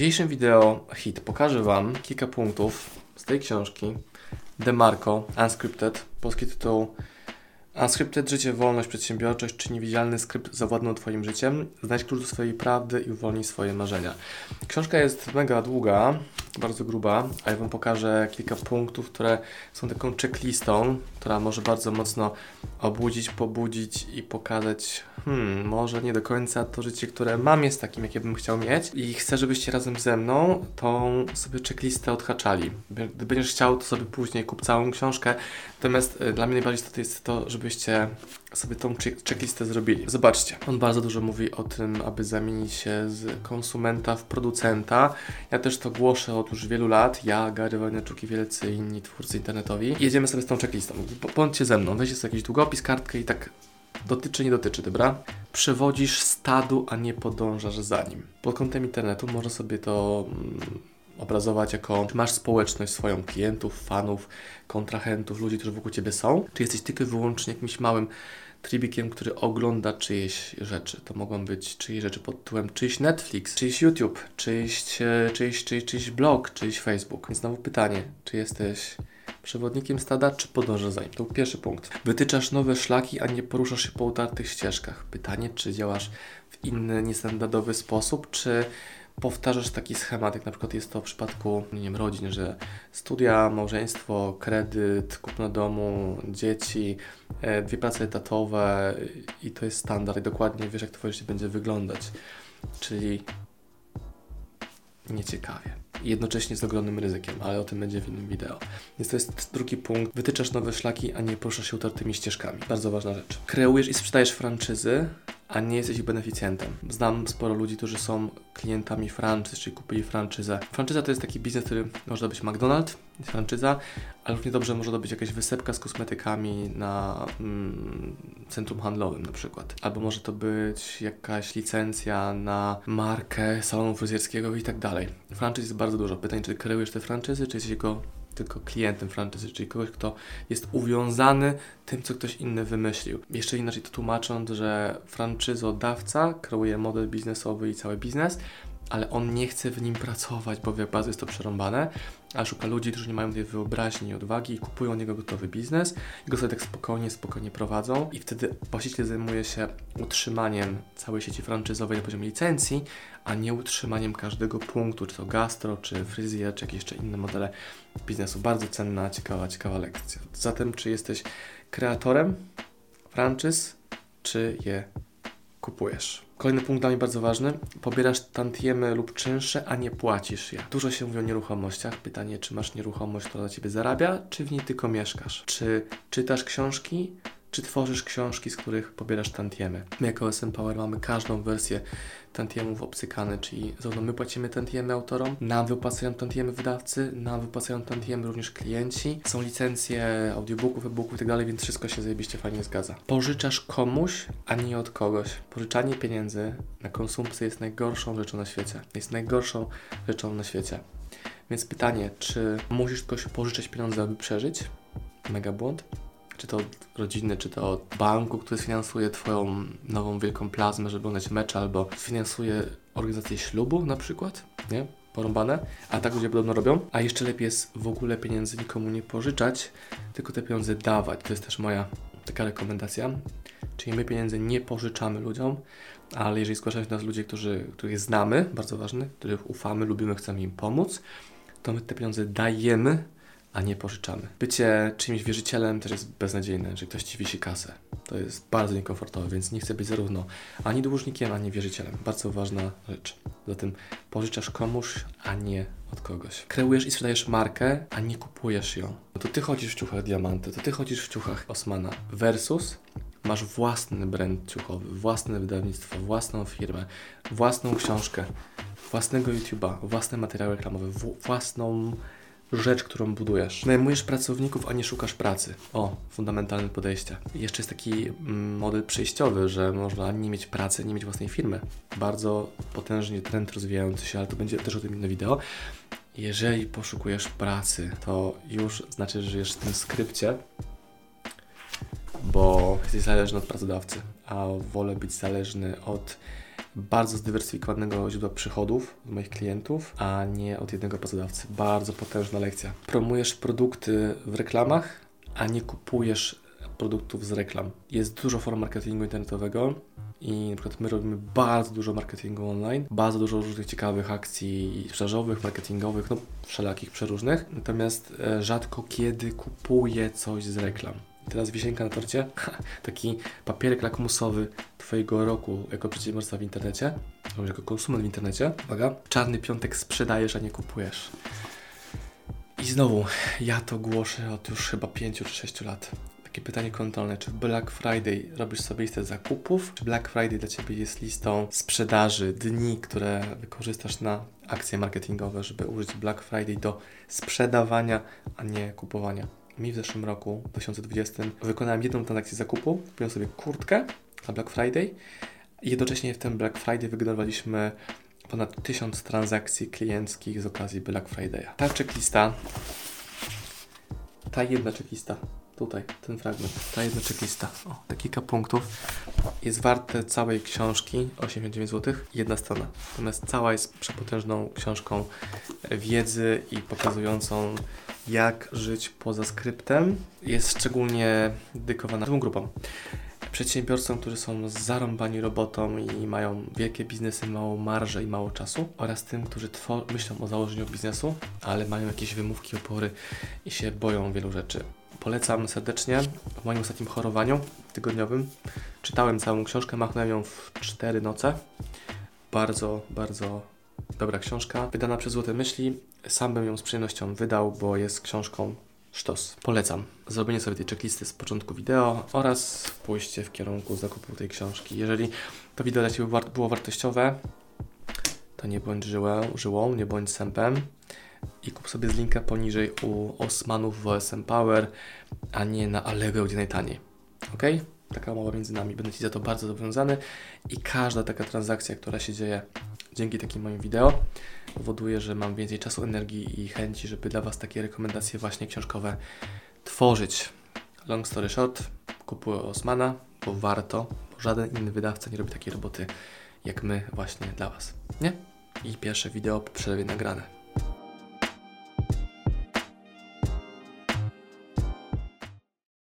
dzisiejszym wideo hit pokażę Wam kilka punktów z tej książki DeMarco Unscripted, polski tytuł Unscripted Życie, Wolność, Przedsiębiorczość czy Niewidzialny Skrypt zawładną Twoim życiem. Znajdź klucz do swojej prawdy i uwolnij swoje marzenia. Książka jest mega długa, bardzo gruba, a ja Wam pokażę kilka punktów, które są taką checklistą, która może bardzo mocno obudzić, pobudzić i pokazać, hmm, może nie do końca to życie, które mam jest takim, jakie bym chciał mieć i chcę, żebyście razem ze mną tą sobie checklistę odhaczali. Gdy będziesz chciał, to sobie później kup całą książkę, natomiast y, dla mnie najbardziej istotne jest to, żebyście sobie tą checklistę zrobili. Zobaczcie, on bardzo dużo mówi o tym, aby zamienić się z konsumenta w producenta. Ja też to głoszę od już wielu lat. Ja, Gary Wojneczuk i wielcy inni twórcy internetowi. Jedziemy sobie z tą checklistą. Bądźcie ze mną, weźcie sobie jakiś długopis, kartkę i tak dotyczy, nie dotyczy, dobra? Przewodzisz stadu, a nie podążasz za nim. Pod kątem internetu można sobie to mm, obrazować jako, czy masz społeczność swoją klientów, fanów, kontrahentów, ludzi, którzy wokół Ciebie są, czy jesteś tylko i wyłącznie jakimś małym tribikiem, który ogląda czyjeś rzeczy. To mogą być czyjeś rzeczy pod tytułem czyjś Netflix, czyjś YouTube, czyjś, e, czyjś, czyjś, czyjś blog, czyjś Facebook. Więc znowu pytanie, czy jesteś przewodnikiem stada, czy podążasz za nim? To był pierwszy punkt. Wytyczasz nowe szlaki, a nie poruszasz się po utartych ścieżkach. Pytanie, czy działasz w inny, niestandardowy sposób, czy powtarzasz taki schemat, jak na przykład jest to w przypadku nie wiem, rodzin, że studia, małżeństwo, kredyt, kupno domu, dzieci, e, dwie prace etatowe i to jest standard i dokładnie wiesz, jak twoje życie będzie wyglądać. Czyli nieciekawie. Jednocześnie z ogromnym ryzykiem, ale o tym będzie w innym wideo. Więc to jest drugi punkt. Wytyczasz nowe szlaki, a nie poruszasz się utartymi ścieżkami. Bardzo ważna rzecz. Kreujesz i sprzedajesz franczyzy, a nie jesteś beneficjentem. Znam sporo ludzi, którzy są klientami franczyz, czyli kupili franczyzę. Franczyza to jest taki biznes, który może być McDonald's, franczyza, ale równie dobrze może to być jakaś wysepka z kosmetykami na mm, centrum handlowym na przykład. Albo może to być jakaś licencja na markę salonu fryzjerskiego i tak dalej. Franczyz jest bardzo dużo. Pytanie, czy kreujesz te franczyzy, czy jesteś jego tylko klientem franczyzy, czyli kogoś, kto jest uwiązany tym, co ktoś inny wymyślił. Jeszcze inaczej to tłumacząc, że franczyzodawca kreuje model biznesowy i cały biznes, ale on nie chce w nim pracować, bo jak bardzo jest to przerąbane, a szuka ludzi, którzy nie mają tej wyobraźni i odwagi i kupują niego gotowy biznes i go sobie tak spokojnie, spokojnie prowadzą i wtedy właściciel zajmuje się utrzymaniem całej sieci franczyzowej na poziomie licencji, a nie utrzymaniem każdego punktu, czy to gastro, czy fryzjer, czy jakieś jeszcze inne modele biznesu. Bardzo cenna, ciekawa, ciekawa lekcja. Zatem, czy jesteś kreatorem franczyz, czy je kupujesz? Kolejny punkt dla mnie bardzo ważny. Pobierasz tantiemy lub czynsze, a nie płacisz je. Dużo się mówi o nieruchomościach. Pytanie, czy masz nieruchomość, która dla Ciebie zarabia, czy w niej tylko mieszkasz? Czy czytasz książki, czy tworzysz książki, z których pobierasz tantiemy. My jako SM Power mamy każdą wersję tantiemów obcykane, czyli zarówno my płacimy tantiemy autorom, nam wypłacają tantiemy wydawcy, nam wypłacają tantiemy również klienci, są licencje audiobooków, e-booków itd., tak więc wszystko się zajebiście fajnie zgadza. Pożyczasz komuś, a nie od kogoś. Pożyczanie pieniędzy na konsumpcję jest najgorszą rzeczą na świecie. Jest najgorszą rzeczą na świecie. Więc pytanie, czy musisz kogoś pożyczać pieniądze, aby przeżyć? Mega błąd czy to od rodziny, czy to od banku, który sfinansuje Twoją nową wielką plazmę, żeby oglądać mecz, albo sfinansuje organizację ślubu na przykład, nie? Porąbane, a tak ludzie podobno robią. A jeszcze lepiej jest w ogóle pieniędzy nikomu nie pożyczać, tylko te pieniądze dawać. To jest też moja taka rekomendacja. Czyli my pieniędzy nie pożyczamy ludziom, ale jeżeli zgłaszają się nas ludzie, którzy, których znamy, bardzo ważny, których ufamy, lubimy, chcemy im pomóc, to my te pieniądze dajemy a nie pożyczamy. Bycie czymś wierzycielem też jest beznadziejne, że ktoś ci wisi kasę. To jest bardzo niekomfortowe, więc nie chcę być zarówno ani dłużnikiem, ani wierzycielem. Bardzo ważna rzecz. Zatem pożyczasz komuś, a nie od kogoś. Kreujesz i sprzedajesz markę, a nie kupujesz ją. No to ty chodzisz w ciuchach Diamanty, to ty chodzisz w ciuchach Osmana. Versus masz własny brand ciuchowy, własne wydawnictwo, własną firmę, własną książkę, własnego YouTube'a, własne materiały reklamowe, własną rzecz, którą budujesz. Najmujesz pracowników, a nie szukasz pracy. O, fundamentalne podejście. Jeszcze jest taki mm, model przejściowy, że można nie mieć pracy, nie mieć własnej firmy. Bardzo potężnie trend rozwijający się, ale to będzie też o tym inne wideo. Jeżeli poszukujesz pracy, to już znaczy, że żyjesz w tym skrypcie, bo jesteś zależny od pracodawcy, a wolę być zależny od bardzo zdywersyfikowanego źródła przychodów od moich klientów, a nie od jednego pracodawcy. Bardzo potężna lekcja. Promujesz produkty w reklamach, a nie kupujesz produktów z reklam. Jest dużo form marketingu internetowego i na przykład my robimy bardzo dużo marketingu online, bardzo dużo różnych ciekawych akcji sprzedażowych, marketingowych, no wszelakich przeróżnych, natomiast e, rzadko kiedy kupuję coś z reklam. Teraz wisienka na torcie, taki papierek lakmusowy Twojego roku jako przedsiębiorca w internecie, jako konsument w internecie. Uwaga, czarny piątek sprzedajesz, a nie kupujesz. I znowu, ja to głoszę od już chyba 5 czy 6 lat. Takie pytanie kontrolne, czy Black Friday robisz sobie listę zakupów, czy Black Friday dla Ciebie jest listą sprzedaży, dni, które wykorzystasz na akcje marketingowe, żeby użyć Black Friday do sprzedawania, a nie kupowania. Mi w zeszłym roku, w 2020, wykonałem jedną transakcję zakupu, kupiłem sobie kurtkę na Black Friday i jednocześnie w ten Black Friday wygenerowaliśmy ponad 1000 transakcji klienckich z okazji Black Friday'a. Ta checklista, ta jedna checklista, tutaj, ten fragment, ta jedna checklista, o, te kilka punktów, jest warte całej książki, 89 zł, jedna strona. Natomiast cała jest przepotężną książką wiedzy i pokazującą, jak żyć poza skryptem. Jest szczególnie dedykowana dwóm grupom przedsiębiorcom, którzy są zarąbani robotą i mają wielkie biznesy, małą marżę i mało czasu oraz tym, którzy myślą o założeniu biznesu, ale mają jakieś wymówki, opory i się boją wielu rzeczy. Polecam serdecznie. W moim ostatnim chorowaniu tygodniowym czytałem całą książkę, machnąłem ją w cztery noce. Bardzo, bardzo dobra książka. Wydana przez Złote Myśli. Sam bym ją z przyjemnością wydał, bo jest książką sztos. Polecam zrobienie sobie tej checklisty z początku wideo oraz pójście w kierunku zakupu tej książki. Jeżeli to wideo dla Ciebie było wartościowe, to nie bądź żyłą, żyłą nie bądź sępem i kup sobie z linka poniżej u Osmanów w OSM Power, a nie na Allegro, gdzie najtaniej. Ok? Taka umowa między nami. Będę Ci za to bardzo zobowiązany i każda taka transakcja, która się dzieje dzięki takim moim wideo powoduje, że mam więcej czasu, energii i chęci, żeby dla Was takie rekomendacje właśnie książkowe tworzyć. Long story short, kupuję Osmana, bo warto, bo żaden inny wydawca nie robi takiej roboty jak my właśnie dla Was. Nie? I pierwsze wideo po przerwie nagrane.